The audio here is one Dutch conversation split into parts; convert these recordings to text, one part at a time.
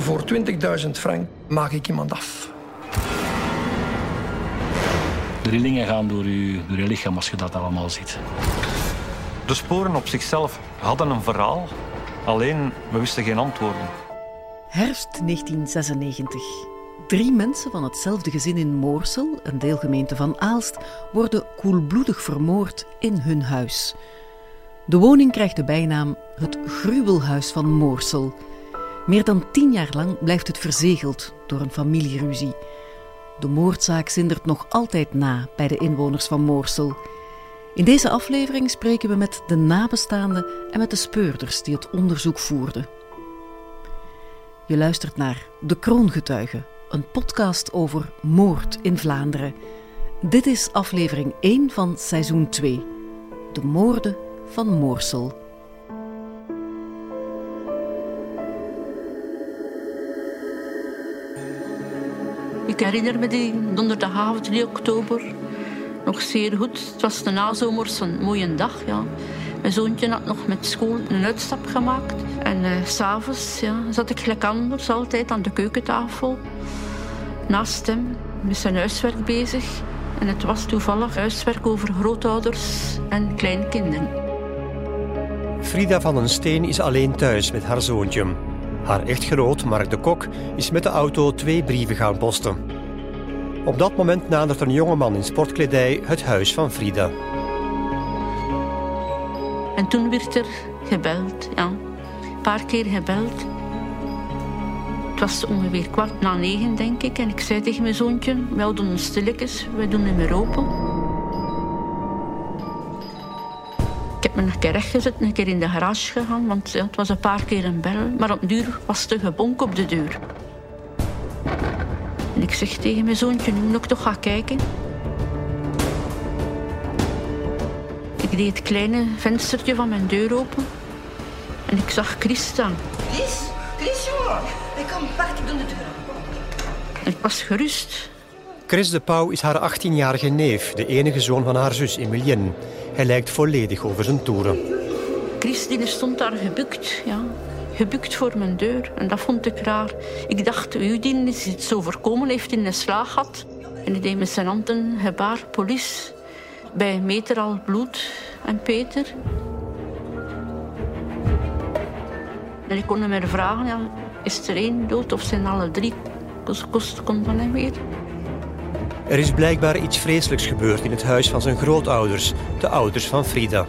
voor 20.000 frank maak ik iemand af. De rillingen gaan door je, door je lichaam als je dat allemaal ziet. De sporen op zichzelf hadden een verhaal, alleen we wisten geen antwoorden. Herfst 1996. Drie mensen van hetzelfde gezin in Moorsel, een deelgemeente van Aalst, worden koelbloedig vermoord in hun huis. De woning krijgt de bijnaam het gruwelhuis van Moorsel. Meer dan tien jaar lang blijft het verzegeld door een familieruzie. De moordzaak zindert nog altijd na bij de inwoners van Moorsel. In deze aflevering spreken we met de nabestaanden en met de speurders die het onderzoek voerden. Je luistert naar De Kroongetuigen, een podcast over moord in Vlaanderen. Dit is aflevering 1 van seizoen 2. De moorden van Moorsel. Ik herinner me die donderdagavond 3 oktober nog zeer goed. Het was de nazomers een mooie dag. Ja. Mijn zoontje had nog met school een uitstap gemaakt. En uh, s'avonds ja, zat ik gelijk anders altijd aan de keukentafel. Naast hem met zijn huiswerk bezig. En het was toevallig huiswerk over grootouders en kleinkinderen. Frida van den Steen is alleen thuis met haar zoontje. Haar echtgenoot Mark de Kok is met de auto twee brieven gaan posten. Op dat moment nadert een jongeman in sportkledij het huis van Frida. En toen werd er gebeld, ja. Een paar keer gebeld. Het was ongeveer kwart na negen, denk ik. En ik zei tegen mijn zoontje, wij doen ons stilletjes, wij doen niet meer open. Me een keer rechtgezet, een keer in de garage gegaan, want ja, het was een paar keer een bel. Maar op duur was er gebonk op de deur. En ik zeg tegen mijn zoontje, nu moet ik toch gaan kijken. Ik deed het kleine venstertje van mijn deur open. En ik zag Chris staan. Chris? Chris, jongen. Ik kom, wacht, ik doe de deur En ik was gerust. Chris de Pauw is haar 18-jarige neef, de enige zoon van haar zus Emilienne. Hij lijkt volledig over zijn toeren. Chris die stond daar gebukt, ja. Gebukt voor mijn deur. En dat vond ik raar. Ik dacht, Udin is iets overkomen, heeft in een slaag gehad. En hij deed met zijn handen gebaar, police. Bij meter al bloed en Peter. En ik kon hem vragen, ja, is er één dood of zijn alle drie? Kost, kon. Er is blijkbaar iets vreselijks gebeurd in het huis van zijn grootouders, de ouders van Frida.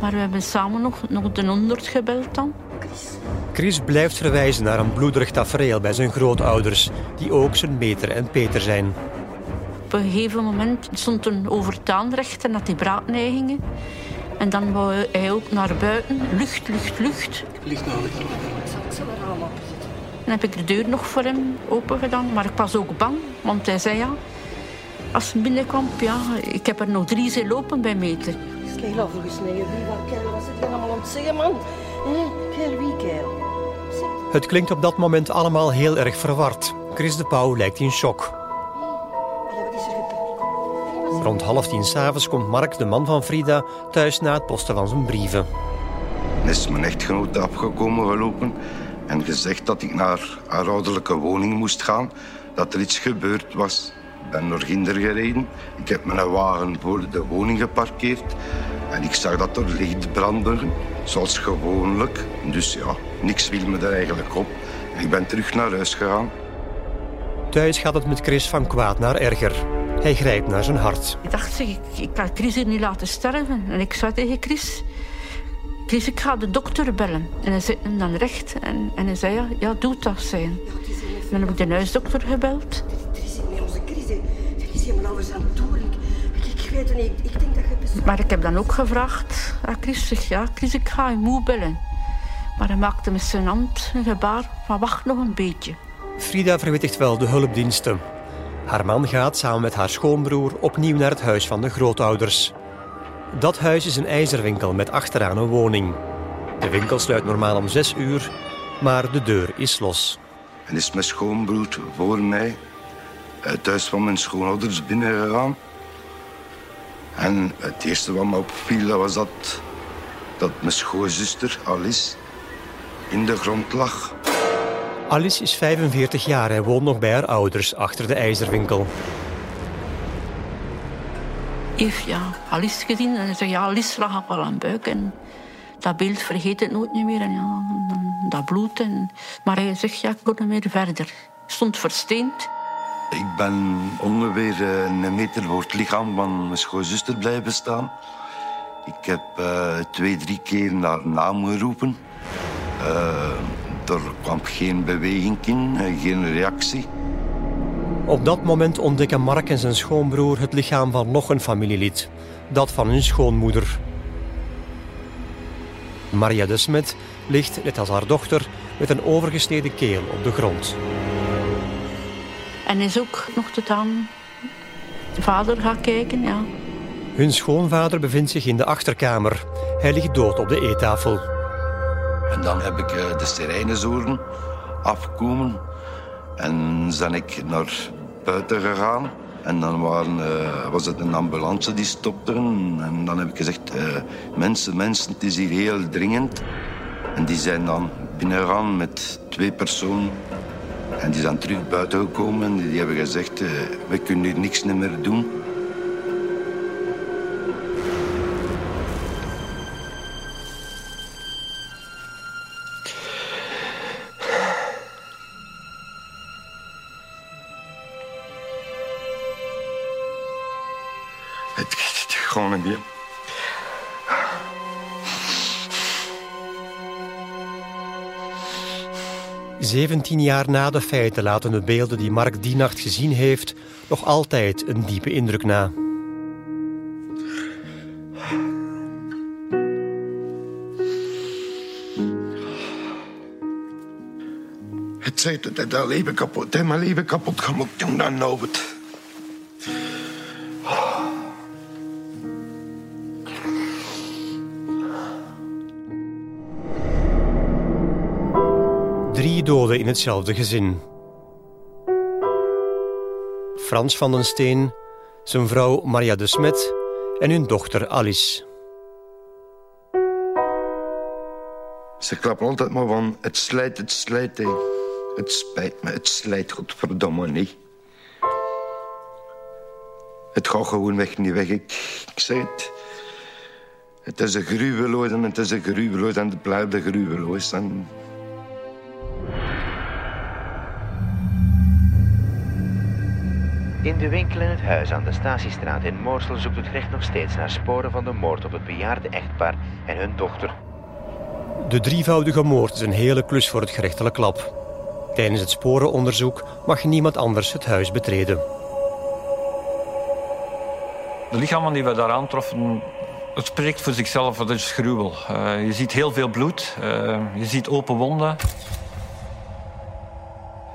Maar we hebben samen nog, nog de 100 gebeld dan. Chris blijft verwijzen naar een bloederig tafereel bij zijn grootouders, die ook zijn meter en Peter zijn. Op een gegeven moment stond een overtaanrecht en had die braadneigingen. En dan wou hij ook naar buiten. Lucht, lucht, lucht. Licht nodig. Dan heb ik de deur nog voor hem open gedaan. Maar ik was ook bang, want hij zei ja... Als hij binnenkwam, ja, ik heb er nog drie zien lopen bij meter. Kerel, volgens mij, wie wat zit je allemaal aan het zeggen, man? Hé, kerel, wie kerel? Het klinkt op dat moment allemaal heel erg verward. Chris de Pauw lijkt in shock. Ja, wat is er gebeurd? Rond half tien s'avonds komt Mark, de man van Frida, thuis na het posten van zijn brieven. Dan is mijn echtgenoot afgekomen gelopen en gezegd dat ik naar haar ouderlijke woning moest gaan, dat er iets gebeurd was. Ik ben door Ginder gereden. Ik heb mijn wagen voor de woning geparkeerd en ik zag dat er licht brandde, zoals gewoonlijk. Dus ja, niks viel me er eigenlijk op. Ik ben terug naar huis gegaan. Thuis gaat het met Chris van kwaad naar erger. Hij grijpt naar zijn hart. Ik dacht, zeg, ik, ik kan Chris hier niet laten sterven. En ik zei tegen Chris... Chris, ik ga de dokter bellen. En hij zet hem dan recht. En, en hij zei, ja, ja doe dat, zijn. Dan heb ik de huisdokter gebeld. Is helemaal alles aan het doen. Ik, ik, ik weet het niet, ik denk dat je. Maar ik heb dan ook gevraagd aan Chris, zeg, ja, Chris, ik ga je moe bellen. Maar hij maakte met zijn hand een gebaar van wacht nog een beetje. Frida verwittigt wel de hulpdiensten. Haar man gaat samen met haar schoonbroer opnieuw naar het huis van de grootouders. Dat huis is een ijzerwinkel met achteraan een woning. De winkel sluit normaal om zes uur, maar de deur is los. En is mijn schoonbroer voor mij het huis van mijn schoonouders binnengegaan. En het eerste wat me opviel dat was dat, dat mijn schoonzuster Alice in de grond lag. Alice is 45 jaar en woont nog bij haar ouders achter de ijzerwinkel. Heeft ja, Alice gezien en hij zei ja, Alice lag op een buik. En dat beeld vergeet het nooit meer. En ja, dat bloed. En... Maar hij zegt ja, ik kon niet meer verder. Ik stond versteend. Ik ben ongeveer eh, een meter voor het lichaam van mijn schoonzuster blijven staan. Ik heb uh, twee, drie keer naar naam geroepen. Uh, er kwam geen beweging in, geen reactie. Op dat moment ontdekken Mark en zijn schoonbroer het lichaam van nog een familielid. Dat van hun schoonmoeder. Maria de Smet ligt, net als haar dochter, met een overgesneden keel op de grond. En is ook nog tot aan de vader gaan kijken, ja. Hun schoonvader bevindt zich in de achterkamer. Hij ligt dood op de eettafel. En dan heb ik eh, de sirenezoren afgekomen. En ben ik naar buiten gegaan. En dan waren, uh, was het een ambulance die stopte. En dan heb ik gezegd, uh, mensen, mensen, het is hier heel dringend. En die zijn dan binnengegaan met twee personen. En die zijn terug buiten gekomen en die hebben gezegd, uh, we kunnen hier niks meer doen. gewoon een bier. Zeventien jaar na de feiten laten de beelden die Mark die nacht gezien heeft nog altijd een diepe indruk na. Het zei dat dat leven kapot, hè, mijn leven kapot gemaakt, jong, dan nou het. Doden in hetzelfde gezin. Frans van den Steen, zijn vrouw Maria de Smet en hun dochter Alice. Ze klappen altijd maar van, het slijt, het slijt. Het spijt me, het slijt, godverdomme niet. Het gaat gewoon weg, niet weg. Ik, ik zeg het. Het is een gruweloos en het is een gruweloos en het blijft een gruweloos. En In de winkel en het huis aan de Statiestraat in Moorsel zoekt het gerecht nog steeds naar sporen van de moord op het bejaarde echtpaar en hun dochter. De drievoudige moord is een hele klus voor het gerechtelijk lab. Tijdens het sporenonderzoek mag niemand anders het huis betreden. De lichamen die we daar aantroffen, het spreekt voor zichzelf, het is gruwel. Uh, je ziet heel veel bloed, uh, je ziet open wonden.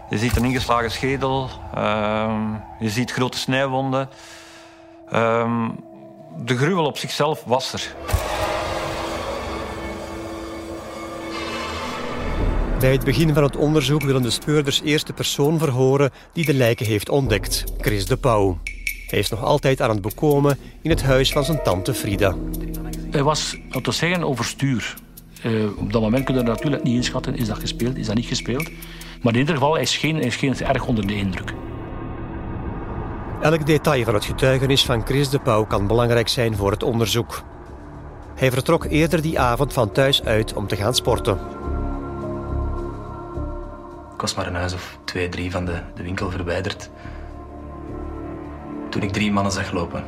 Je ziet een ingeslagen schedel, uh, je ziet grote snijwonden. Ehm, de gruwel op zichzelf was er. Bij het begin van het onderzoek willen de speurders eerst de persoon verhoren die de lijken heeft ontdekt, Chris de Pauw. Hij is nog altijd aan het bekomen in het huis van zijn tante Frida. Hij was, laten we zeggen, overstuur. Uh, op dat moment kunnen we natuurlijk niet inschatten, is dat gespeeld, is dat niet gespeeld. Maar in ieder geval, is geen, is geen erg onder de indruk. Elk detail van het getuigenis van Chris de Pauw kan belangrijk zijn voor het onderzoek. Hij vertrok eerder die avond van thuis uit om te gaan sporten. Ik was maar een huis of twee, drie van de, de winkel verwijderd. Toen ik drie mannen zag lopen.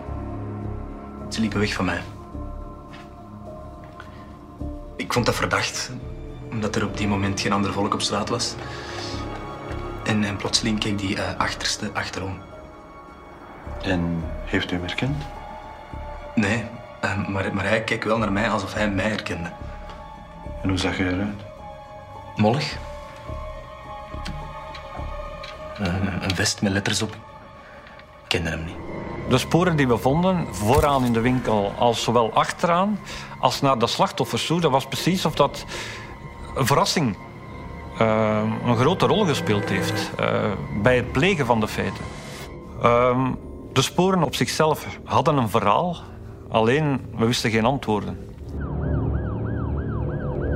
Ze liepen weg van mij. Ik vond dat verdacht, omdat er op die moment geen ander volk op straat was. En, en plotseling keek die uh, achterste achterom. En heeft u hem herkend? Nee, uh, maar, maar hij keek wel naar mij alsof hij mij herkende. En hoe zag hij eruit? Mollig. Een, een vest met letters op. Ik kende hem niet. De sporen die we vonden, vooraan in de winkel, als zowel achteraan als naar de slachtoffers toe, dat was precies of dat een verrassing uh, een grote rol gespeeld heeft uh, bij het plegen van de feiten. Uh, de sporen op zichzelf hadden een verhaal, alleen we wisten geen antwoorden.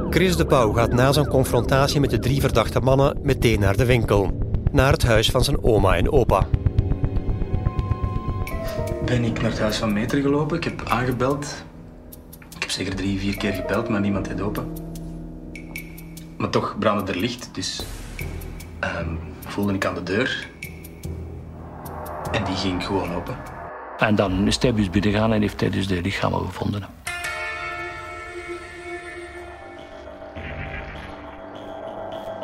Chris de Pauw gaat na zijn confrontatie met de drie verdachte mannen meteen naar de winkel. Naar het huis van zijn oma en opa. Ben ik naar het huis van Meter gelopen. Ik heb aangebeld. Ik heb zeker drie, vier keer gebeld, maar niemand deed open. Maar toch brandde er licht, dus um, voelde ik aan de deur. En die ging gewoon open. En dan is hij dus binnengegaan en heeft hij dus de lichamen gevonden.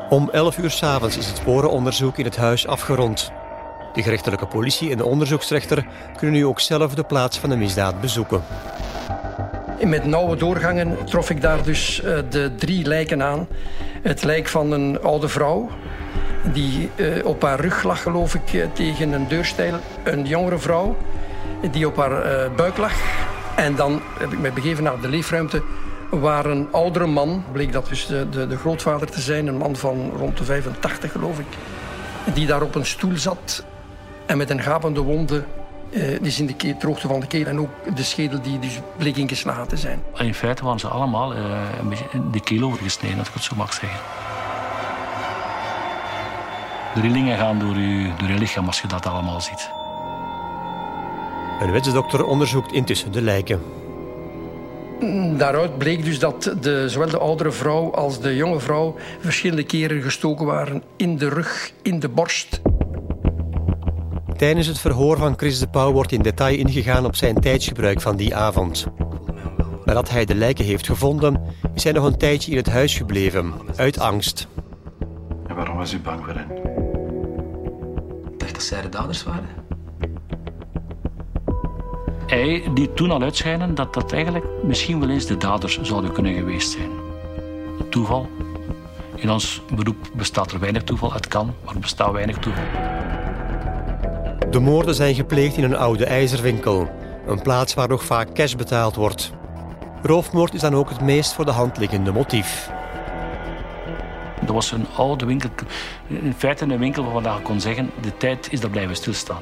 Om 11 uur s'avonds is het sporenonderzoek in het huis afgerond. De gerechtelijke politie en de onderzoeksrechter kunnen nu ook zelf de plaats van de misdaad bezoeken. Met nauwe doorgangen trof ik daar dus eh, de drie lijken aan. Het lijk van een oude vrouw, die eh, op haar rug lag, geloof ik, eh, tegen een deurstijl. Een jongere vrouw, die op haar buik lag. En dan heb ik mij begeven naar de leefruimte waar een oudere man, bleek dat dus de, de, de, grootvader te zijn, een man van rond de 85 geloof ik, die daar op een stoel zat en met een gapende wonde uh, die is in de keel, droogte van de keel en ook de schedel die dus bleek ingeslagen te zijn. In feite waren ze allemaal uh, een beetje de keel overgesneden, als ik het zo mag zeggen. De rillingen gaan door je, door je lichaam als je dat allemaal ziet. Een wetsdokter onderzoekt intussen de lijken. Daaruit bleek dus dat de, zowel de oudere vrouw als de jonge vrouw verschillende keren gestoken waren in de rug, in de borst. Tijdens het verhoor van Chris de Pauw wordt in detail ingegaan op zijn tijdsgebruik van die avond. Nadat hij de lijken heeft gevonden, is hij nog een tijdje in het huis gebleven, uit angst. En waarom was u bang voor hen? Ik dacht dat zij de daders waren. Hij liet toen al uitschijnen dat dat eigenlijk misschien wel eens de daders zouden kunnen geweest zijn. Toeval. In ons beroep bestaat er weinig toeval. Het kan, maar er bestaat weinig toeval. De moorden zijn gepleegd in een oude ijzerwinkel. Een plaats waar nog vaak cash betaald wordt. Roofmoord is dan ook het meest voor de hand liggende motief. Dat was een oude winkel. In feite een winkel waarvan je kon zeggen... de tijd is daar blijven stilstaan.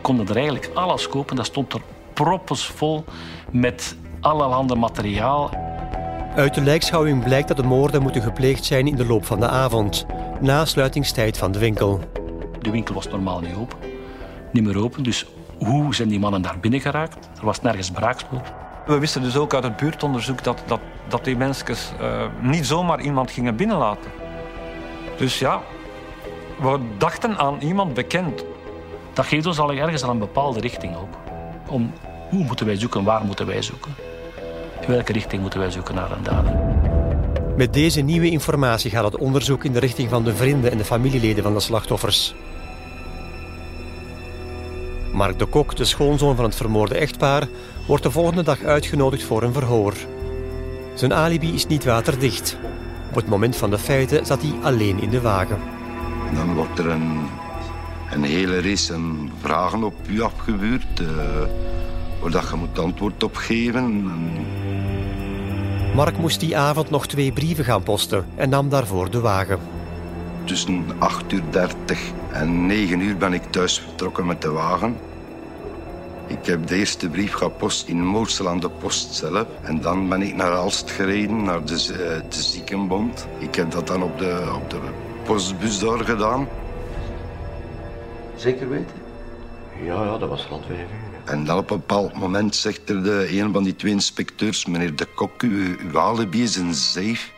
Konden er eigenlijk alles kopen. Dat stond er proppelsvol met allerhande materiaal. Uit de lijkschouwing blijkt dat de moorden moeten gepleegd zijn in de loop van de avond, na sluitingstijd van de winkel. De winkel was normaal niet open, niet meer open. Dus hoe zijn die mannen daar binnen geraakt? Er was nergens braakspoor. We wisten dus ook uit het buurtonderzoek dat, dat, dat die mensen uh, niet zomaar iemand gingen binnenlaten. Dus ja, we dachten aan iemand bekend. Dat geeft ons al ergens aan een bepaalde richting ook. Om hoe moeten wij zoeken, waar moeten wij zoeken? In welke richting moeten wij zoeken naar een dader? Met deze nieuwe informatie gaat het onderzoek in de richting van de vrienden en de familieleden van de slachtoffers. Mark de Kok, de schoonzoon van het vermoorde echtpaar, wordt de volgende dag uitgenodigd voor een verhoor. Zijn alibi is niet waterdicht. Op het moment van de feiten zat hij alleen in de wagen. Dan wordt er een, een hele race vragen op u afgevuurd. Uh waar je moet antwoord op geven. Mark moest die avond nog twee brieven gaan posten en nam daarvoor de wagen. Tussen 8.30 uur 30 en 9 uur ben ik thuis vertrokken met de wagen. Ik heb de eerste brief gepost in Moorsel aan de post zelf. En dan ben ik naar Alst gereden, naar de, eh, de ziekenbond. Ik heb dat dan op de, op de postbus daar gedaan. Zeker weten? Ja, ja, dat was rond vijf uur. En dan op een bepaald moment zegt er de, een van die twee inspecteurs... meneer De Kok, uw, uw alibi is een zeef.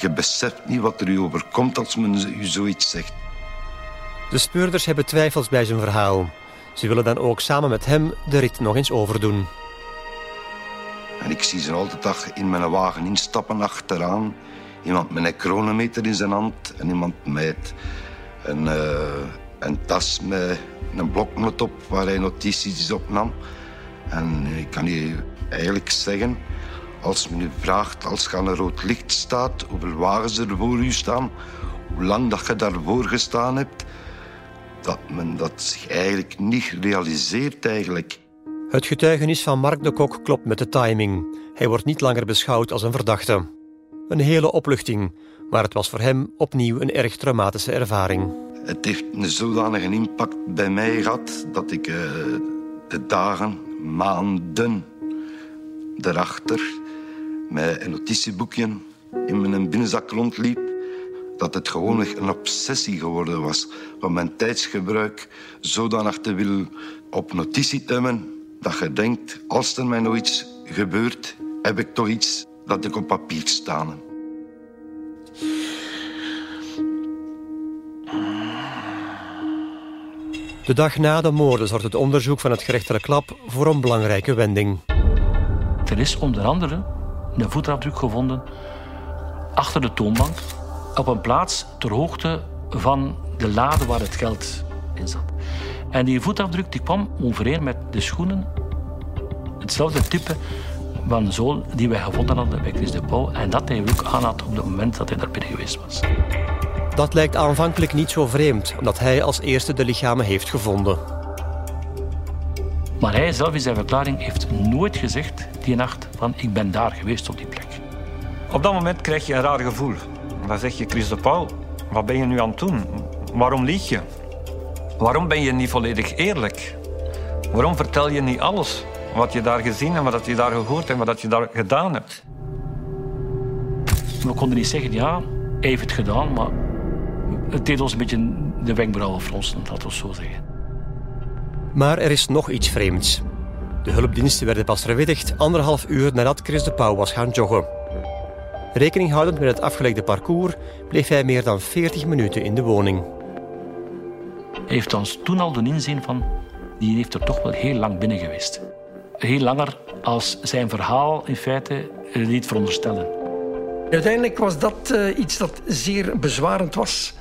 Je beseft niet wat er u overkomt als men u zoiets zegt. De speurders hebben twijfels bij zijn verhaal. Ze willen dan ook samen met hem de rit nog eens overdoen. En ik zie ze altijd in mijn wagen instappen achteraan. Iemand met een chronometer in zijn hand en iemand met een, uh, een tas met een bloknot op waar hij notities opnam. En ik kan je eigenlijk zeggen, als men u vraagt, als je aan een rood licht staat, hoeveel wagens er voor u staan, hoe lang dat je daarvoor gestaan hebt, dat men dat zich eigenlijk niet realiseert eigenlijk. Het getuigenis van Mark de Kok klopt met de timing. Hij wordt niet langer beschouwd als een verdachte. Een hele opluchting, maar het was voor hem opnieuw een erg traumatische ervaring. Het heeft een zodanige impact bij mij gehad dat ik uh, de dagen, maanden daarachter met een notitieboekje in mijn binnenzak rondliep, dat het gewoon een obsessie geworden was van mijn tijdsgebruik zodanig te willen op notitie temmen dat je denkt, als er mij nog iets gebeurt, heb ik toch iets dat ik op papier staan. De dag na de moorden zorgt het onderzoek van het gerechtelijk lab voor een belangrijke wending. Er is onder andere een voetafdruk gevonden achter de toonbank op een plaats ter hoogte van de lade waar het geld in zat. En die voetafdruk die kwam overeen met de schoenen, hetzelfde type van zool die wij gevonden hadden bij Chris de Pauw. En dat hij ook aan had op het moment dat hij daar binnen geweest was. Dat lijkt aanvankelijk niet zo vreemd, omdat hij als eerste de lichamen heeft gevonden. Maar hij zelf in zijn verklaring heeft nooit gezegd die nacht van ik ben daar geweest op die plek. Op dat moment krijg je een raar gevoel. Dan zeg je, Chris de Pauw, wat ben je nu aan het doen? Waarom lieg je? Waarom ben je niet volledig eerlijk? Waarom vertel je niet alles wat je daar gezien en wat je daar gehoord en wat je daar gedaan hebt? We konden niet zeggen, ja, hij heeft het gedaan, maar het deed ons een beetje de wenkbrauwen fronsen, laten we zo zeggen. Maar er is nog iets vreemds. De hulpdiensten werden pas verwittigd anderhalf uur nadat Chris de Pauw was gaan joggen. Rekening houdend met het afgelegde parcours bleef hij meer dan 40 minuten in de woning. Hij heeft ons toen al doen inzien van... die heeft er toch wel heel lang binnen geweest. Heel langer als zijn verhaal in feite liet veronderstellen. Uiteindelijk was dat uh, iets dat zeer bezwarend was.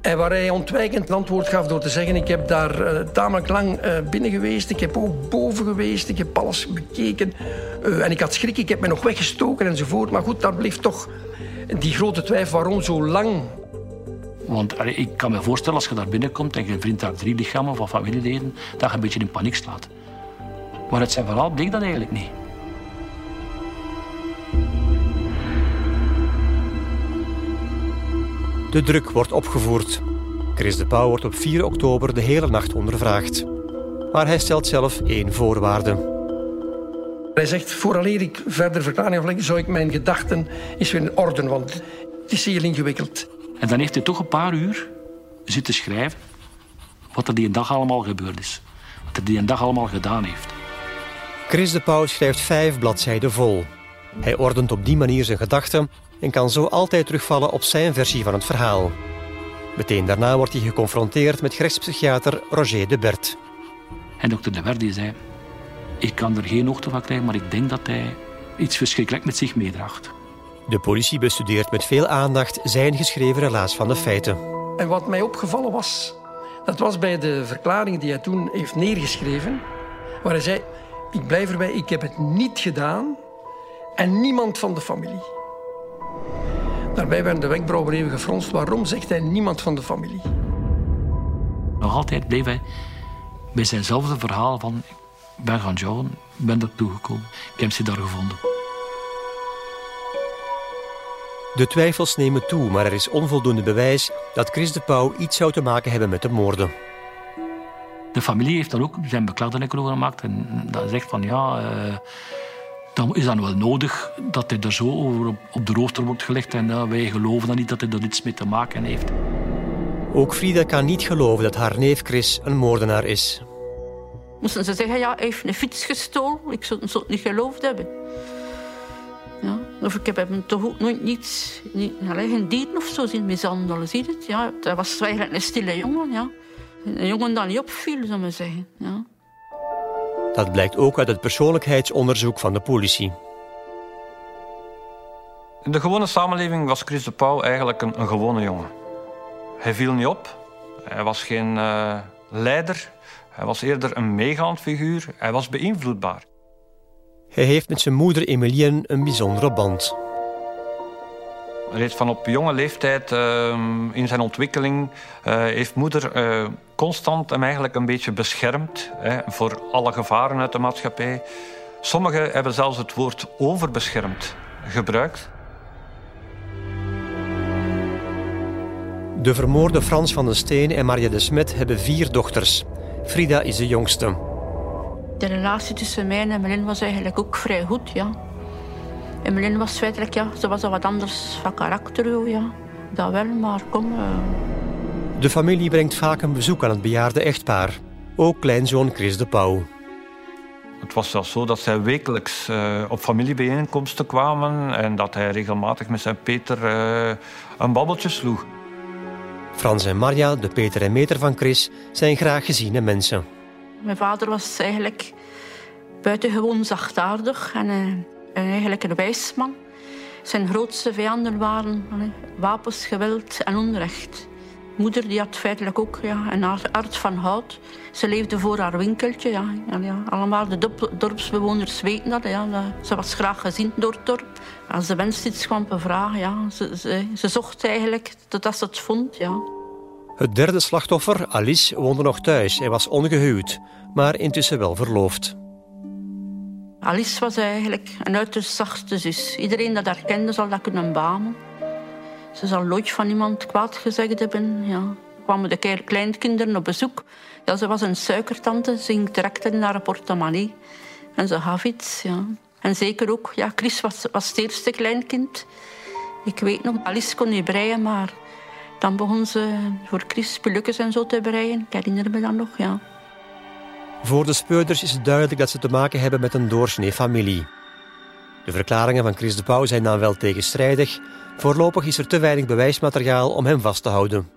En waar hij ontwijkend antwoord gaf door te zeggen... ik heb daar uh, tamelijk lang uh, binnen geweest. Ik heb ook boven geweest. Ik heb alles bekeken. Uh, en ik had schrik. Ik heb me nog weggestoken enzovoort. Maar goed, daar bleef toch die grote twijfel. Waarom zo lang? Want ik kan me voorstellen, als je daar binnenkomt... en je vindt daar drie lichamen van familieleden... dat je een beetje in paniek slaat. Maar het zijn verhaal bleek dat eigenlijk niet. De druk wordt opgevoerd. Chris de Pauw wordt op 4 oktober de hele nacht ondervraagd. Maar hij stelt zelf één voorwaarde. Hij zegt, vooraleer ik verder verklaring afleg, zou ik mijn gedachten eens weer in orde, want het is heel ingewikkeld. En dan heeft hij toch een paar uur zitten schrijven wat er die een dag allemaal gebeurd is. Wat hij die een dag allemaal gedaan heeft. Chris de Pauw schrijft vijf bladzijden vol. Hij ordent op die manier zijn gedachten en kan zo altijd terugvallen op zijn versie van het verhaal. Meteen daarna wordt hij geconfronteerd met gerechtspsychiater Roger de Bert. En dokter de Bert die zei... Ik kan er geen hoogte van krijgen, maar ik denk dat hij iets verschrikkelijk met zich meedraagt. De politie bestudeert met veel aandacht zijn geschreven relaas van de feiten. En wat mij opgevallen was, dat was bij de verklaring die hij toen heeft neergeschreven, waar hij zei, ik blijf erbij, ik heb het niet gedaan en niemand van de familie. Daarbij werden de wenkbrauwen even gefronst. Waarom zegt hij niemand van de familie? Nog altijd bleef hij bij zijnzelfde verhaal van... Ik ben gaan joggen, ik ben er toegekomen. Ik heb ze daar gevonden. De twijfels nemen toe, maar er is onvoldoende bewijs dat Chris de Pauw iets zou te maken hebben met de moorden. De familie heeft dan ook zijn beklaagden over gemaakt en dat zegt van ja, uh, dan is dan wel nodig dat hij er zo over op de rooster wordt gelegd en uh, wij geloven dan niet dat hij er iets mee te maken heeft. Ook Frida kan niet geloven dat haar neef Chris een moordenaar is. Moesten ze zeggen, ja, hij heeft een fiets gestolen. Ik zou het niet geloofd hebben. Ja, of ik heb hem toch ook nooit niets, niet, alleen geen dieren of zo zien mishandelen, zie je het? Ja, hij was eigenlijk een stille jongen, ja. Een jongen dat niet opviel, zou maar zeggen. Ja. Dat blijkt ook uit het persoonlijkheidsonderzoek van de politie. In de gewone samenleving was Chris de Pauw eigenlijk een, een gewone jongen. Hij viel niet op. Hij was geen uh, leider. Hij was eerder een meegaand figuur. Hij was beïnvloedbaar. Hij heeft met zijn moeder Emilienne een bijzondere band. Reeds van op jonge leeftijd uh, in zijn ontwikkeling uh, heeft moeder uh, constant hem eigenlijk een beetje beschermd hè, voor alle gevaren uit de maatschappij. Sommigen hebben zelfs het woord overbeschermd gebruikt. De vermoorde Frans van den Steen en Maria de Smet hebben vier dochters. Frida is de jongste. De relatie tussen mij en Melin was eigenlijk ook vrij goed, ja. Emmeline was feitelijk, ja, ze was al wat anders van karakter, ja. Dat wel, maar kom... Uh... De familie brengt vaak een bezoek aan het bejaarde echtpaar. Ook kleinzoon Chris de Pauw. Het was zelfs zo dat zij wekelijks uh, op familiebijeenkomsten kwamen en dat hij regelmatig met zijn Peter uh, een babbeltje sloeg. Frans en Marja, de Peter en Meter van Chris, zijn graag geziene mensen. Mijn vader was eigenlijk buitengewoon zachtaardig en, uh, eigenlijk een wijsman. Zijn grootste vijanden waren wapens, geweld en onrecht moeder die had feitelijk ook ja, een hart van hout. Ze leefde voor haar winkeltje. Ja. ja allemaal de dorpsbewoners weten dat, ja. Ze was graag gezien door het dorp. Als de mens iets kwam bevragen, ja, ze, ze, ze zocht eigenlijk totdat ze het vond. Ja. Het derde slachtoffer, Alice, woonde nog thuis en was ongehuwd, maar intussen wel verloofd. Alice was eigenlijk een uiterst zachte zus. Iedereen dat haar kende zal dat kunnen bamen. Ze zal nooit van iemand kwaad gezegd hebben. Ja. Kwamen de kleinkinderen op bezoek. Ja, ze was een suikertante. Ze ging direct in haar portemonnee. En ze gaf iets, ja. En zeker ook, ja, Chris was, was het eerste kleinkind. Ik weet nog, Alice kon niet breien, maar dan begon ze voor Chris spulletjes en zo te breien. Ik herinner me dat nog, ja. Voor de speurders is het duidelijk dat ze te maken hebben met een doorsnee familie. De verklaringen van Chris de Pauw zijn dan wel tegenstrijdig. Voorlopig is er te weinig bewijsmateriaal om hem vast te houden.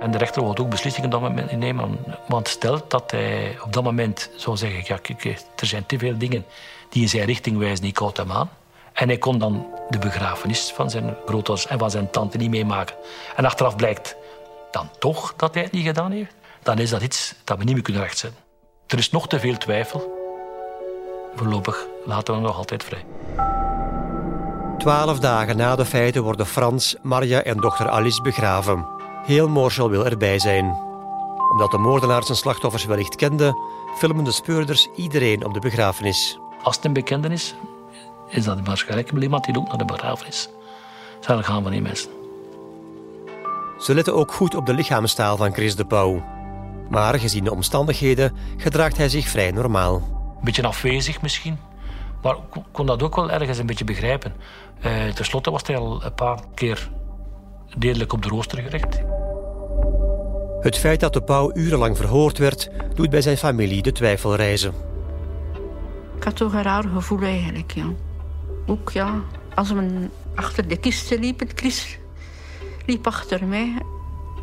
En de rechter wil ook beslissingen op dat moment nemen. Want stelt dat hij op dat moment zou zeggen... Ja, kijk, er zijn te veel dingen die in zijn richting wijzen, ik houd hem aan. En hij kon dan de begrafenis van zijn grootouders en van zijn tante niet meemaken. En achteraf blijkt dan toch dat hij het niet gedaan heeft. Dan is dat iets dat we niet meer kunnen rechtzetten. Er is nog te veel twijfel. Voorlopig laten we hem nog altijd vrij. Twaalf dagen na de feiten worden Frans, Marja en dochter Alice begraven. Heel Morsel wil erbij zijn. Omdat de moordenaars zijn slachtoffers wellicht kenden, filmen de speurders iedereen op de begrafenis. Als het een bekende is, is dat waarschijnlijk iemand die ook naar de begrafenis zal gaan van die mensen. Ze letten ook goed op de lichaamstaal van Chris de Pauw. Maar gezien de omstandigheden gedraagt hij zich vrij normaal. Een beetje afwezig misschien. Maar ik kon dat ook wel ergens een beetje begrijpen. Uh, Ten slotte was hij al een paar keer redelijk op de rooster gerecht. Het feit dat de pauw urenlang verhoord werd, doet bij zijn familie de twijfel reizen. Ik had toch een raar gevoel eigenlijk, ja. Ook ja, als we achter de kisten liepen, Chris liep achter mij.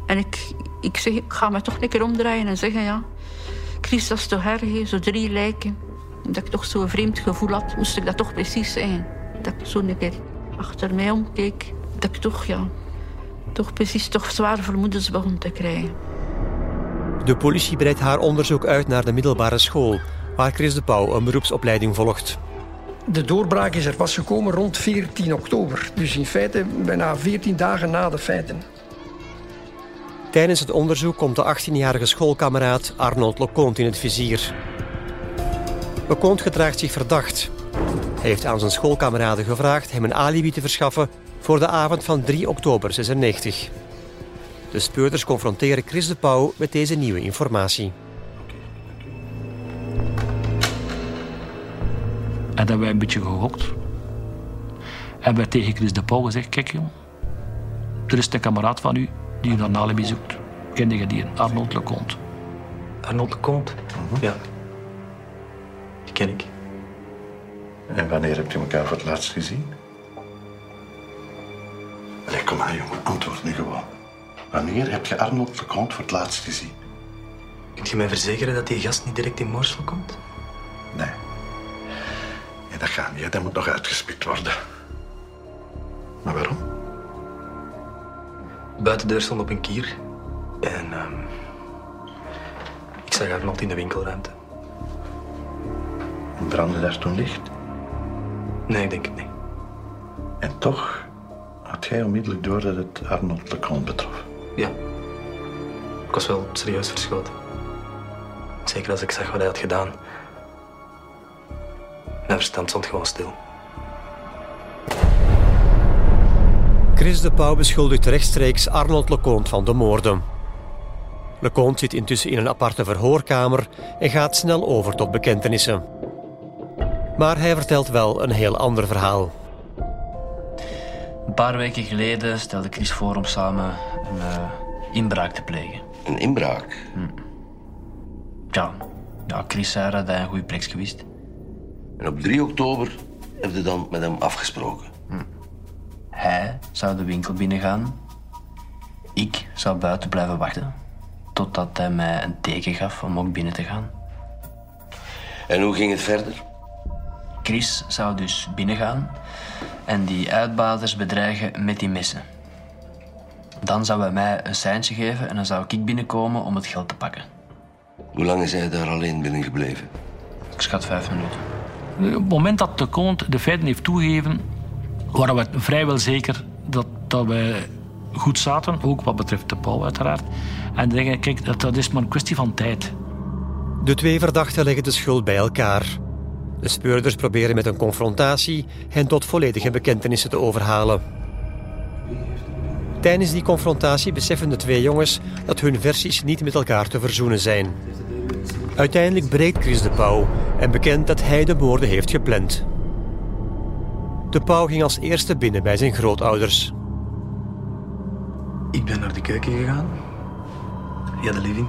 En ik, ik zeg, ik ga me toch een keer omdraaien en zeggen, ja... Chris, dat is toch erg, zo drie lijken. Dat ik toch zo'n vreemd gevoel had, moest ik dat toch precies zeggen dat ik zo een keer achter mij omkeek, dat ik toch, ja, toch precies toch zware vermoedens begon te krijgen. De politie breidt haar onderzoek uit naar de middelbare school, waar Chris de Pauw een beroepsopleiding volgt. De doorbraak is er pas gekomen rond 14 oktober, dus in feite bijna 14 dagen na de feiten. Tijdens het onderzoek komt de 18-jarige schoolkameraad Arnold Leconte in het vizier. Leconte gedraagt zich verdacht hij heeft aan zijn schoolkameraden gevraagd hem een alibi te verschaffen voor de avond van 3 oktober 96. De speurders confronteren Chris de Pauw met deze nieuwe informatie. En dan hebben wij een beetje gehokt. En wij tegen Chris de Pauw gezegd: Kijk, jong, er is een kameraad van u die u een alibi zoekt. Kende je die? Arnold Leconte. Arnold Leconte? Mhm. Ja. Ken ik. En wanneer hebt u elkaar voor het laatst gezien? Allee, kom maar, jongen. Antwoord nu gewoon. Wanneer heb je Arnold Leconte voor het laatst gezien? Kunt je mij verzekeren dat die gast niet direct in Morsel komt? Nee. Nee, dat gaat niet. Dat moet nog uitgespikt worden. Maar waarom? De buitendeur stond op een kier. En um, ik zag Arnold in de winkelruimte. Brandde daar toen licht? Nee, ik denk het niet. En toch had jij onmiddellijk door dat het Arnold Lecon betrof? Ja. Ik was wel serieus verschoten. Zeker als ik zag wat hij had gedaan. Mijn verstand stond gewoon stil. Chris de Pauw beschuldigt rechtstreeks Arnold Leconte van de moorden. Leconte zit intussen in een aparte verhoorkamer en gaat snel over tot bekentenissen. Maar hij vertelt wel een heel ander verhaal. Een paar weken geleden stelde Chris voor om samen een uh, inbraak te plegen. Een inbraak? Hm. Ja. ja, Chris zei dat hij een goede plek gewist. En op 3 oktober heb je dan met hem afgesproken? Hm. Hij zou de winkel binnengaan. Ik zou buiten blijven wachten. Totdat hij mij een teken gaf om ook binnen te gaan. En hoe ging het verder? Chris zou dus binnengaan en die uitbaters bedreigen met die messen. Dan zou hij mij een seintje geven en dan zou ik binnenkomen om het geld te pakken. Hoe lang is hij daar alleen binnen gebleven? Ik schat vijf minuten. Op het moment dat de kont de feiten heeft toegegeven, waren we vrijwel zeker dat, dat wij goed zaten, ook wat betreft de Paul uiteraard. En denk kijk, dat, dat is maar een kwestie van tijd. De twee verdachten leggen de schuld bij elkaar. De speurders proberen met een confrontatie hen tot volledige bekentenissen te overhalen. Tijdens die confrontatie beseffen de twee jongens dat hun versies niet met elkaar te verzoenen zijn. Uiteindelijk breekt Chris de Pauw en bekent dat hij de moorden heeft gepland. De Pauw ging als eerste binnen bij zijn grootouders. Ik ben naar de keuken gegaan, via de living.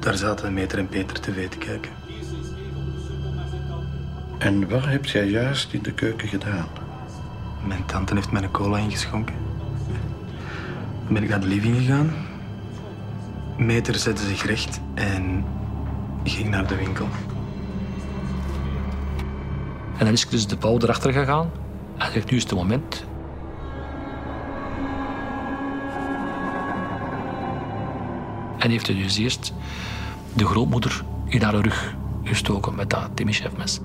Daar zaten Meter en Peter tv te kijken. En wat heb jij juist in de keuken gedaan? Mijn tante heeft mij een cola ingeschonken. Dan ben ik naar de living gegaan. Meter zette zich recht en ging naar de winkel. En dan is dus de bouw erachter gegaan. En zegt, nu is het moment. En heeft hij dus eerst de grootmoeder in haar rug gestoken met dat Timichef-mes.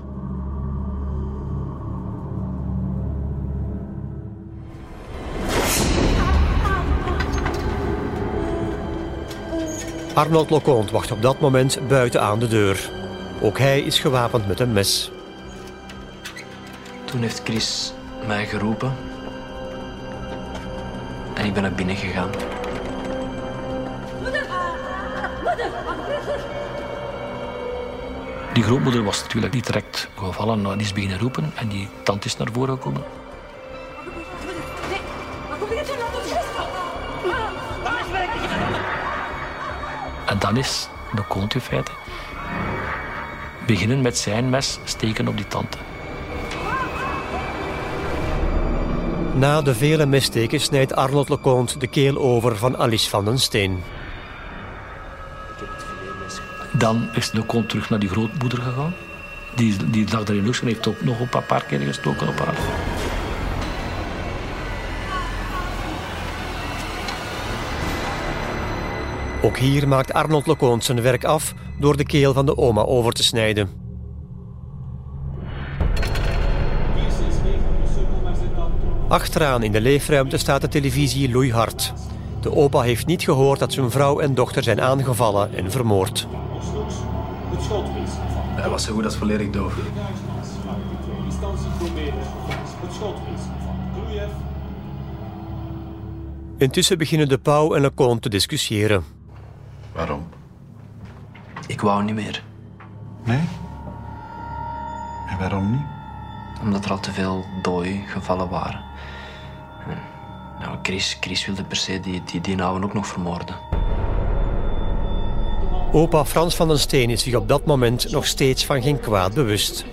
Arnold Leconte wacht op dat moment buiten aan de deur. Ook hij is gewapend met een mes. Toen heeft Chris mij geroepen. En ik ben naar binnen gegaan. Die grootmoeder was natuurlijk niet direct gevallen, maar die is beginnen roepen en die tante is naar voren gekomen. Dan is de kont in feite beginnen met zijn mes steken op die tante. Na de vele messteken snijdt Arnold Leconte de keel over van Alice van den Steen. Dan is de kont terug naar die grootmoeder gegaan. Die, die lag daar in lucht en heeft ook nog een paar keer gestoken op haar. Ook hier maakt Arnold Leconte zijn werk af door de keel van de oma over te snijden. Achteraan in de leefruimte staat de televisie loeihard. De opa heeft niet gehoord dat zijn vrouw en dochter zijn aangevallen en vermoord. Hij was zo goed als volledig doof. Intussen beginnen de Pauw en Leconte te discussiëren. Waarom? Ik wou niet meer. Nee? En waarom niet? Omdat er al te veel dooi gevallen waren. En, nou, Chris, Chris wilde per se die, die, die ook nog vermoorden. Opa Frans van den Steen is zich op dat moment nog steeds van geen kwaad bewust.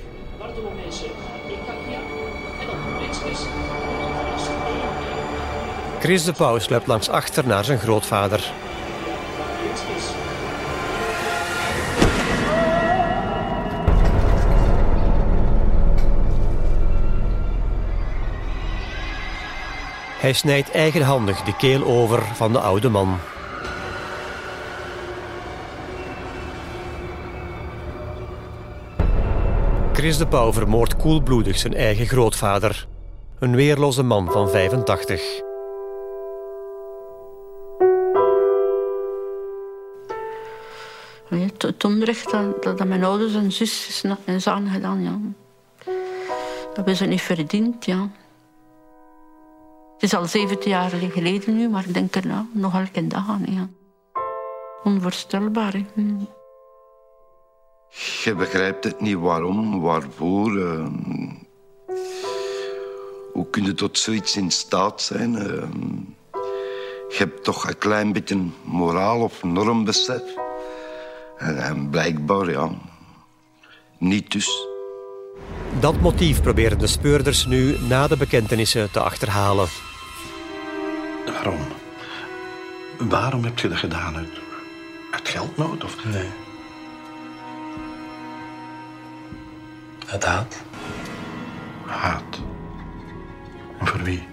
Chris de Pauw sluipt langs achter naar zijn grootvader. Hij snijdt eigenhandig de keel over van de oude man. Chris de Pauw vermoordt koelbloedig zijn eigen grootvader. Een weerloze man van 85. Het onrecht dat, dat, mijn ouders en zus is aangedaan, ja. Dat hebben ze niet verdiend, ja. Het is al 17 jaar geleden nu, maar ik denk er nou, nog elke dag aan. Ja. Onvoorstelbaar. Hè. Hm. Je begrijpt het niet waarom, waarvoor. Uh, hoe kun je tot zoiets in staat zijn? Ehm, je hebt toch een klein beetje moraal of normbesef. En, en blijkbaar, ja, niet dus. Dat motief proberen de speurders nu na de bekentenissen te achterhalen. Waarom? Waarom heb je dat gedaan? Uit, uit geldnood? Of? Nee. Uit haat. Haat? En voor wie?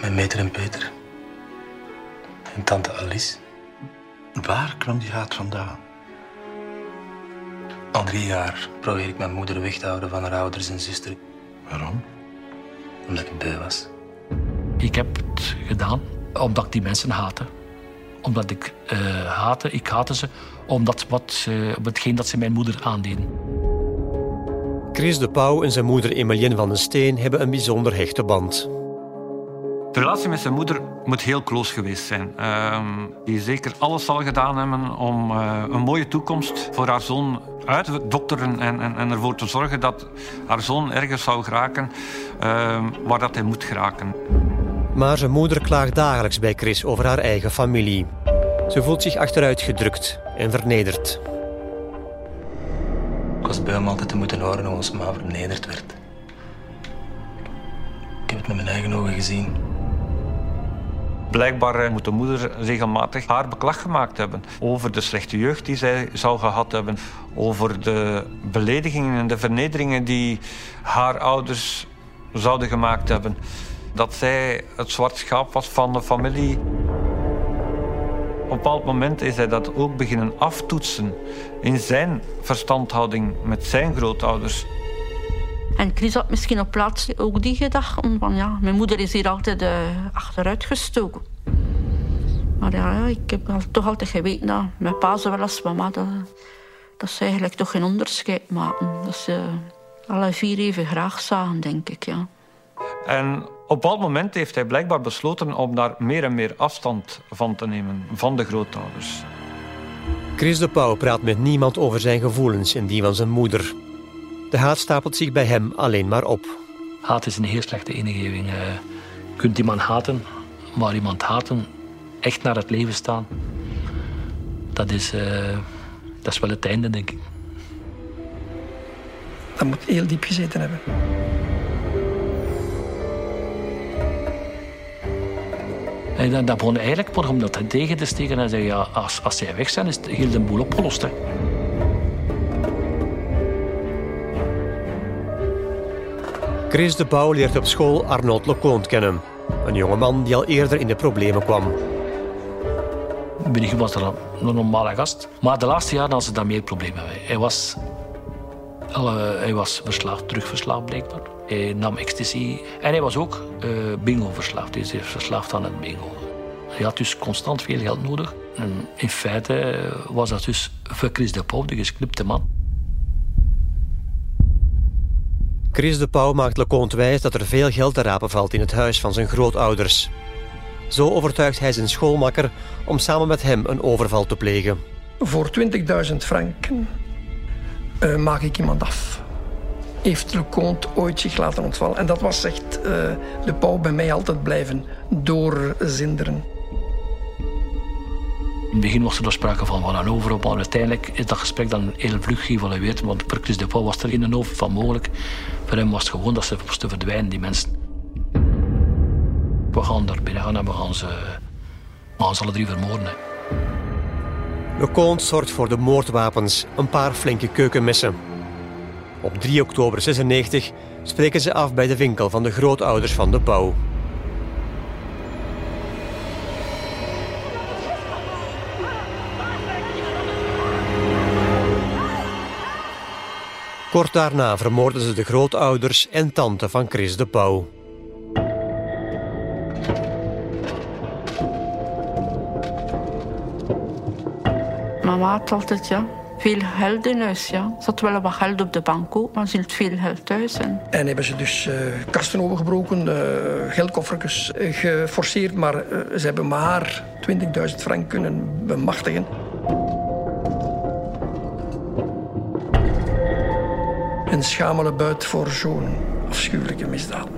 Mijn meter en Peter. En tante Alice. Waar kwam die haat vandaan? Al drie jaar probeer ik mijn moeder weg te houden van haar ouders en zuster. Waarom? Omdat ik beu was. Ik heb het gedaan omdat ik die mensen haatte. Omdat ik uh, haatte, ik haatte ze, omdat wat ze, op hetgeen dat ze mijn moeder aandeden. Chris de Pauw en zijn moeder Emilien van den Steen hebben een bijzonder hechte band. De relatie met zijn moeder moet heel close geweest zijn. Uh, die zeker alles zal gedaan hebben om uh, een mooie toekomst voor haar zoon uit te dokteren en, en, en, ervoor te zorgen dat haar zoon ergens zou geraken uh, waar dat hij moet geraken. Maar zijn moeder klaagt dagelijks bij Chris over haar eigen familie. Ze voelt zich achteruit gedrukt en vernederd. Ik was bij hem altijd te moeten horen hoe ons ma vernederd werd. Ik heb het met mijn eigen ogen gezien. Blijkbaar eh, moet de moeder regelmatig haar beklag gemaakt hebben over de slechte jeugd die zij zou gehad hebben, over de beledigingen en de vernederingen die haar ouders zouden gemaakt hebben. Dat zij het zwart schaap was van de familie. Op een bepaald moment is hij dat ook beginnen aftoetsen in zijn verstandhouding met zijn grootouders. En Chris had misschien op plaats ook die gedachte van ja, mijn moeder is hier altijd uh, achteruit gestoken. Maar ja, ik heb toch altijd geweten dat mijn pa zowel als mama, dat, dat ze eigenlijk toch geen onderscheid maken. Dat ze alle vier even graag zagen, denk ik, ja. En op een bepaald moment heeft hij blijkbaar besloten om daar meer en meer afstand van te nemen, van de grootouders. Chris de Pauw praat met niemand over zijn gevoelens en die van zijn moeder. De haat stapelt zich bij hem alleen maar op. Haat is een heel slechte ingeving. Je kunt iemand haten, maar iemand haten, echt naar het leven staan, dat is, uh, dat is wel het einde, denk ik. Dat moet heel diep gezeten hebben. En dan, dan begon eigenlijk maar om dat tegen te steken en zeggen, ja, als, als zij weg zijn, is heel de boel opgelost. Hè. Chris de Pauw leert op school Arnold Leconte kennen. Een jongeman die al eerder in de problemen kwam. Het begin was er een normale gast. Maar de laatste jaren had ze daar meer problemen mee. Hij was, uh, hij was verslaafd, terugverslaafd blijkbaar. Hij nam ecstasy. En hij was ook uh, bingo verslaafd. Hij is verslaafd aan het bingo. Hij had dus constant veel geld nodig. En in feite was dat dus voor Chris de Pauw, de gescripte man. Chris de Pauw maakt Leconte wijs dat er veel geld te rapen valt in het huis van zijn grootouders. Zo overtuigt hij zijn schoolmakker om samen met hem een overval te plegen. Voor 20.000 franken uh, maak ik iemand af. Heeft Leconte ooit zich laten ontvallen. En dat was, zegt uh, de Pauw, bij mij altijd blijven doorzinderen. In het begin was er sprake van, van een overop, maar uiteindelijk is dat gesprek dan heel vlug geëvalueerd. Want Chris de Pauw was er geen over van mogelijk. Voor hem was het gewoon dat ze moesten verdwijnen, die mensen. We gaan daar binnen gaan en we gaan ze, we gaan ze alle drie vermoorden. Leconte zorgt voor de moordwapens, een paar flinke keukenmessen. Op 3 oktober 96 spreken ze af bij de winkel van de grootouders van de Pauw. Kort daarna vermoorden ze de grootouders en tante van Chris de Pauw. Mama had altijd ja, veel geld in huis. Ja. Ze had wel wat geld op de bank ook, maar ze hield veel geld thuis. En, en hebben ze dus uh, kasten overgebroken, uh, geldkoffertjes uh, geforceerd, maar ze hebben maar 20.000 frank kunnen bemachtigen. Een schamele buit voor zo'n afschuwelijke misdaden.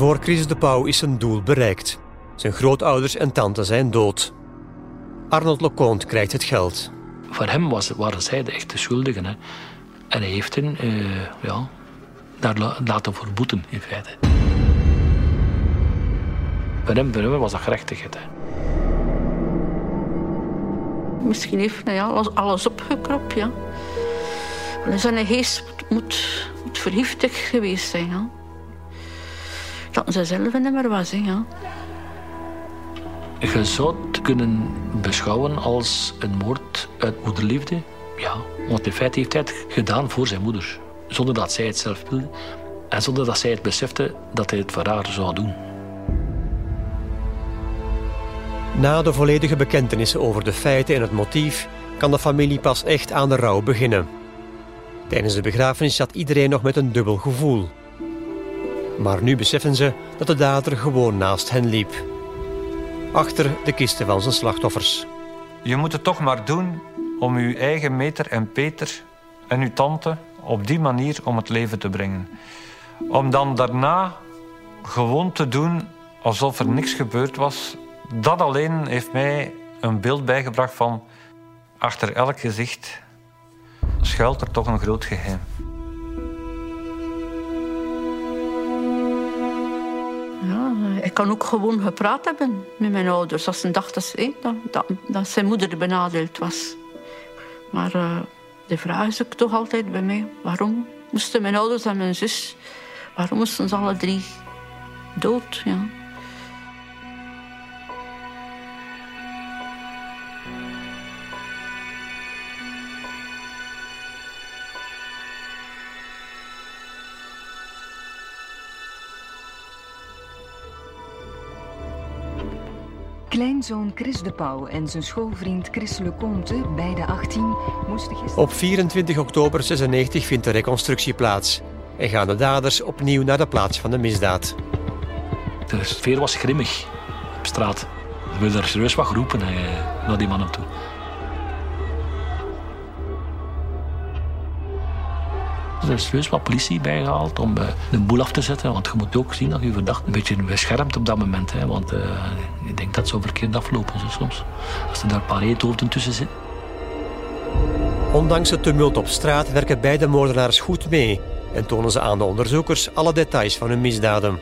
Voor Chris de Pauw is zijn doel bereikt. Zijn grootouders en tante zijn dood. Arnold Leconte krijgt het geld. Voor hem was, waren zij de echte schuldigen. Hè. En hij heeft hen uh, ja, daar laten voor boeten, in feite. Voor hem, voor hem was dat gerechtigheid. Hè. Misschien heeft hij ja, alles opgekropt. Ja. Zijn geest moet, moet vergiftigd geweest zijn. Ja. Dat ze zelf niet meer was. Hè, ja. Je zou het kunnen beschouwen als een moord uit moederliefde. Ja, want in feite heeft hij het gedaan voor zijn moeder. Zonder dat zij het zelf wilde. En zonder dat zij het besefte dat hij het voor haar zou doen. Na de volledige bekentenissen over de feiten en het motief kan de familie pas echt aan de rouw beginnen. Tijdens de begrafenis zat iedereen nog met een dubbel gevoel. Maar nu beseffen ze dat de dader gewoon naast hen liep. Achter de kisten van zijn slachtoffers. Je moet het toch maar doen om uw eigen meter en Peter en uw tante op die manier om het leven te brengen. Om dan daarna gewoon te doen alsof er niks gebeurd was, dat alleen heeft mij een beeld bijgebracht van achter elk gezicht schuilt er toch een groot geheim. Ik kan ook gewoon gepraat hebben met mijn ouders. Als ze dachten dat, dat, dat, zijn moeder benadeeld was. Maar uh, de vraag is ook toch altijd bij mij: waarom moesten mijn ouders en mijn zus, waarom moesten ze alle drie dood? Ja. Kleinzoon Chris de Pauw en zijn schoolvriend Chris Leconte, beide 18, moesten gisteren... Op 24 oktober 96 vindt de reconstructie plaats en gaan de daders opnieuw naar de plaats van de misdaad. De sfeer was grimmig op straat. We wilden er serieus wat geroepen eh, naar die mannen toe. Er is serieus wat politie bijgehaald om de boel af te zetten. Want je moet ook zien dat je verdacht een beetje beschermt op dat moment. Hè, want uh, ik denk dat zo verkeerd aflopen zo soms. Als er daar een paar eethoofden tussen zitten. Ondanks het tumult op straat werken beide moordenaars goed mee en tonen ze aan de onderzoekers alle details van hun misdaden.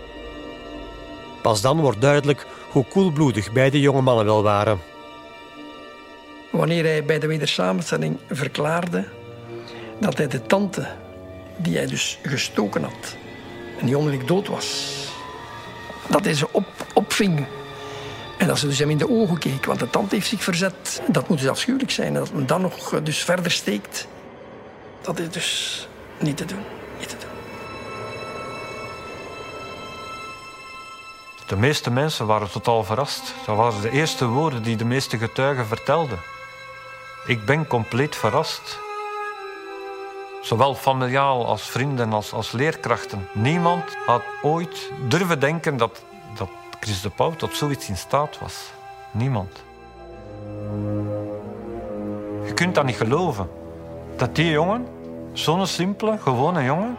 Pas dan wordt duidelijk hoe koelbloedig beide jonge mannen wel waren. Wanneer hij bij de wedersamenstelling verklaarde dat hij de tante die hij dus gestoken had en die onmiddellijk dood was, dat hij ze op, opving en dat ze dus hem in de ogen keek, want de tand heeft zich verzet. Dat moet dus afschuwelijk zijn. En dat men dan nog eh, dus verder steekt, dat is dus niet te doen. Niet te doen. De meeste mensen waren totaal verrast. Dat waren de eerste woorden die de meeste getuigen vertelden. Ik ben compleet verrast. Zowel familiaal als vrienden als, als leerkrachten. Niemand had ooit durven denken dat, dat Chris de Pauw tot zoiets in staat was. Niemand. Je kunt dat niet geloven. Dat die jongen, zo'n simpele, gewone jongen,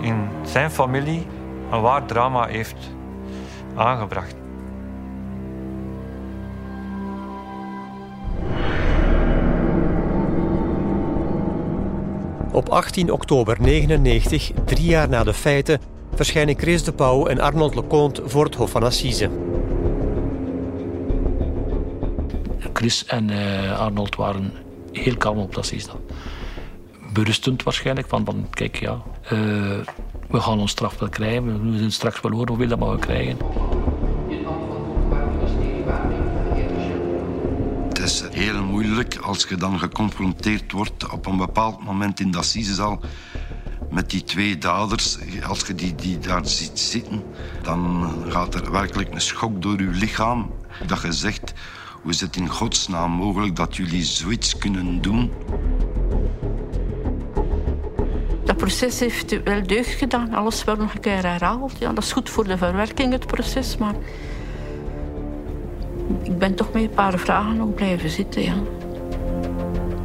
in zijn familie een waar drama heeft aangebracht. Op 18 oktober 1999, drie jaar na de feiten, verschijnen Chris de Pauw en Arnold Leconte voor het Hof van Assise. Chris en uh, Arnold waren heel kalm op dat Assise. Berustend waarschijnlijk, van, van kijk ja, uh, we gaan ons straf wel krijgen, we zullen straks wel horen hoeveel dat we krijgen. Als je dan geconfronteerd wordt op een bepaald moment in de assisezaal met die twee daders, als je die, die daar ziet zitten, dan gaat er werkelijk een schok door je lichaam. Dat je zegt, hoe is het in godsnaam mogelijk dat jullie zoiets kunnen doen? Dat proces heeft wel deugd gedaan. Alles werd nog een keer herhaald. Ja, dat is goed voor de verwerking, het proces. Maar ik ben toch met een paar vragen nog blijven zitten, ja.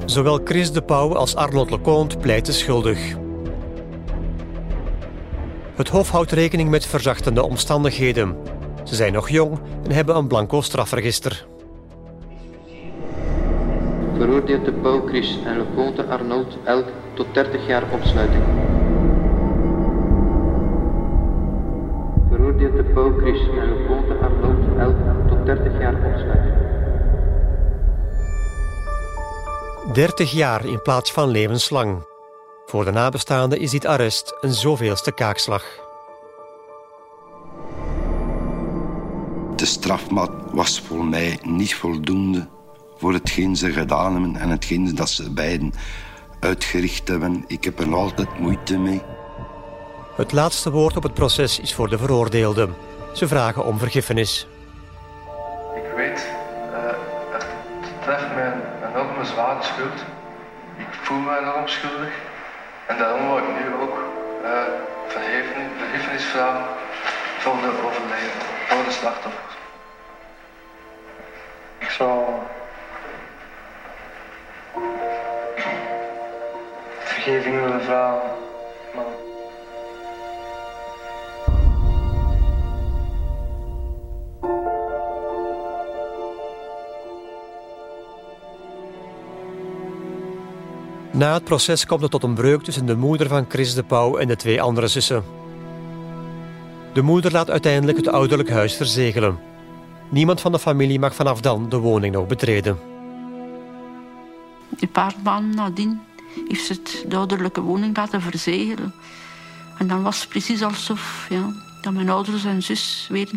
Zowel Chris de Pauw als Arnold Leconte pleiten schuldig. Het Hof houdt rekening met verzachtende omstandigheden. Ze zijn nog jong en hebben een blanco strafregister. Veroordeelt de Pauw Chris en Leconte Arnold elk tot 30 jaar opsluiting. Veroordeelt de Pauw Chris en Leconte Arnold elk tot 30 jaar opsluiting. 30 jaar in plaats van levenslang. Voor de nabestaanden is dit arrest een zoveelste kaakslag. De strafmaat was voor mij niet voldoende voor hetgeen ze gedaan hebben en hetgeen dat ze beiden uitgericht hebben. Ik heb er altijd moeite mee. Het laatste woord op het proces is voor de veroordeelden. Ze vragen om vergiffenis. Ik weet, Ik voel mij enorm schuldig. En daarom wil ik nu ook uh, vragen voor de overleden, voor de slachtoffers. Ik zal vergeving willen vragen. Na het proces komt het tot een breuk tussen de moeder van Chris de Pauw en de twee andere zussen. De moeder laat uiteindelijk het ouderlijk huis verzegelen. Niemand van de familie mag vanaf dan de woning nog betreden. Een paar maanden nadien heeft ze het, de ouderlijke woning laten verzegelen. En dan was het precies alsof ja, dat mijn ouders en zus weer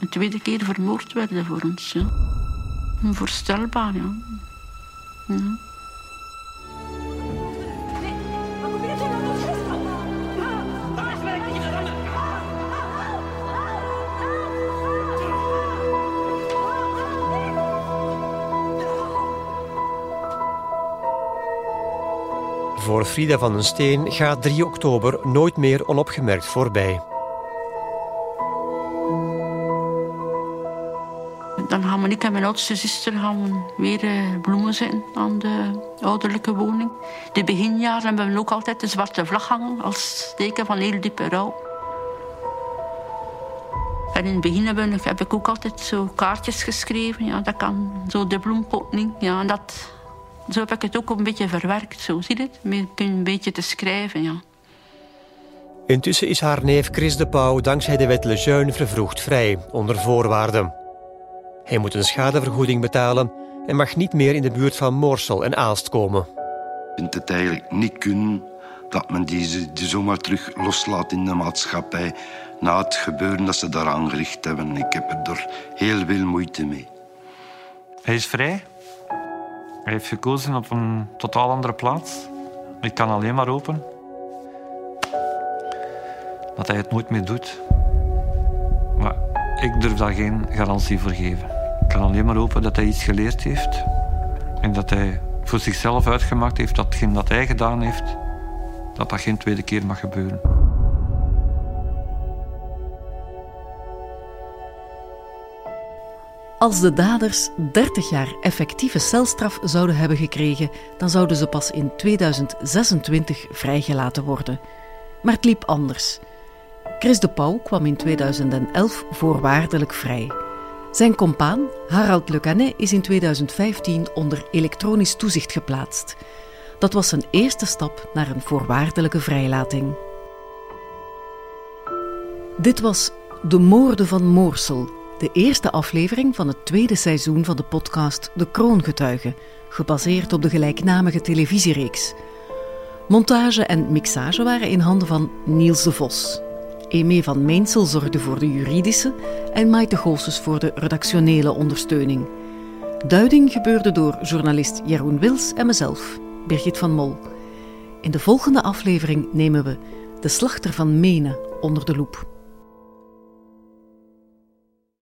een tweede keer vermoord werden voor ons. Ja. Onvoorstelbaar, ja. ja. Voor Frida van den Steen gaat 3 oktober nooit meer onopgemerkt voorbij. Dan gaan we, ik en mijn oudste zuster gaan we weer eh, bloemen zetten aan de ouderlijke woning. De beginjaren hebben we ook altijd de zwarte vlag hangen als teken van heel diepe rouw. En in het begin heb ik, ook altijd zo kaartjes geschreven. Ja, dat kan zo de bloempotning. Ja, en dat, zo heb ik het ook een beetje verwerkt. Zo, zie je het? Met een beetje te schrijven, ja. Intussen is haar neef Chris de Pauw dankzij de wet Lejeune vervroegd vrij, onder voorwaarden. Hij moet een schadevergoeding betalen en mag niet meer in de buurt van Moorsel en Aalst komen. Ik vind het eigenlijk niet kunnen dat men die, die zomaar terug loslaat in de maatschappij na het gebeuren dat ze daar aangericht hebben. Ik heb er heel veel moeite mee. Hij is vrij. Hij heeft gekozen op een totaal andere plaats. Ik kan alleen maar hopen dat hij het nooit meer doet. Maar ik durf daar geen garantie voor geven. Ik kan alleen maar hopen dat hij iets geleerd heeft en dat hij voor zichzelf uitgemaakt heeft dat hetgeen dat hij gedaan heeft, dat dat geen tweede keer mag gebeuren. Als de daders 30 jaar effectieve celstraf zouden hebben gekregen, dan zouden ze pas in 2026 vrijgelaten worden. Maar het liep anders. Chris de Pauw kwam in 2011 voorwaardelijk vrij. Zijn compaan, Harald Le Canet, is in 2015 onder elektronisch toezicht geplaatst. Dat was zijn eerste stap naar een voorwaardelijke vrijlating. Dit was De Moorden van Moorsel, de eerste aflevering van het tweede seizoen van de podcast De Kroongetuigen, gebaseerd op de gelijknamige televisiereeks. Montage en mixage waren in handen van Niels de Vos. Emee van Meensel zorgde voor de juridische en Maite Goossens voor de redactionele ondersteuning. Duiding gebeurde door journalist Jeroen Wils en mezelf, Birgit van Mol. In de volgende aflevering nemen we de slachter van Menen onder de loep.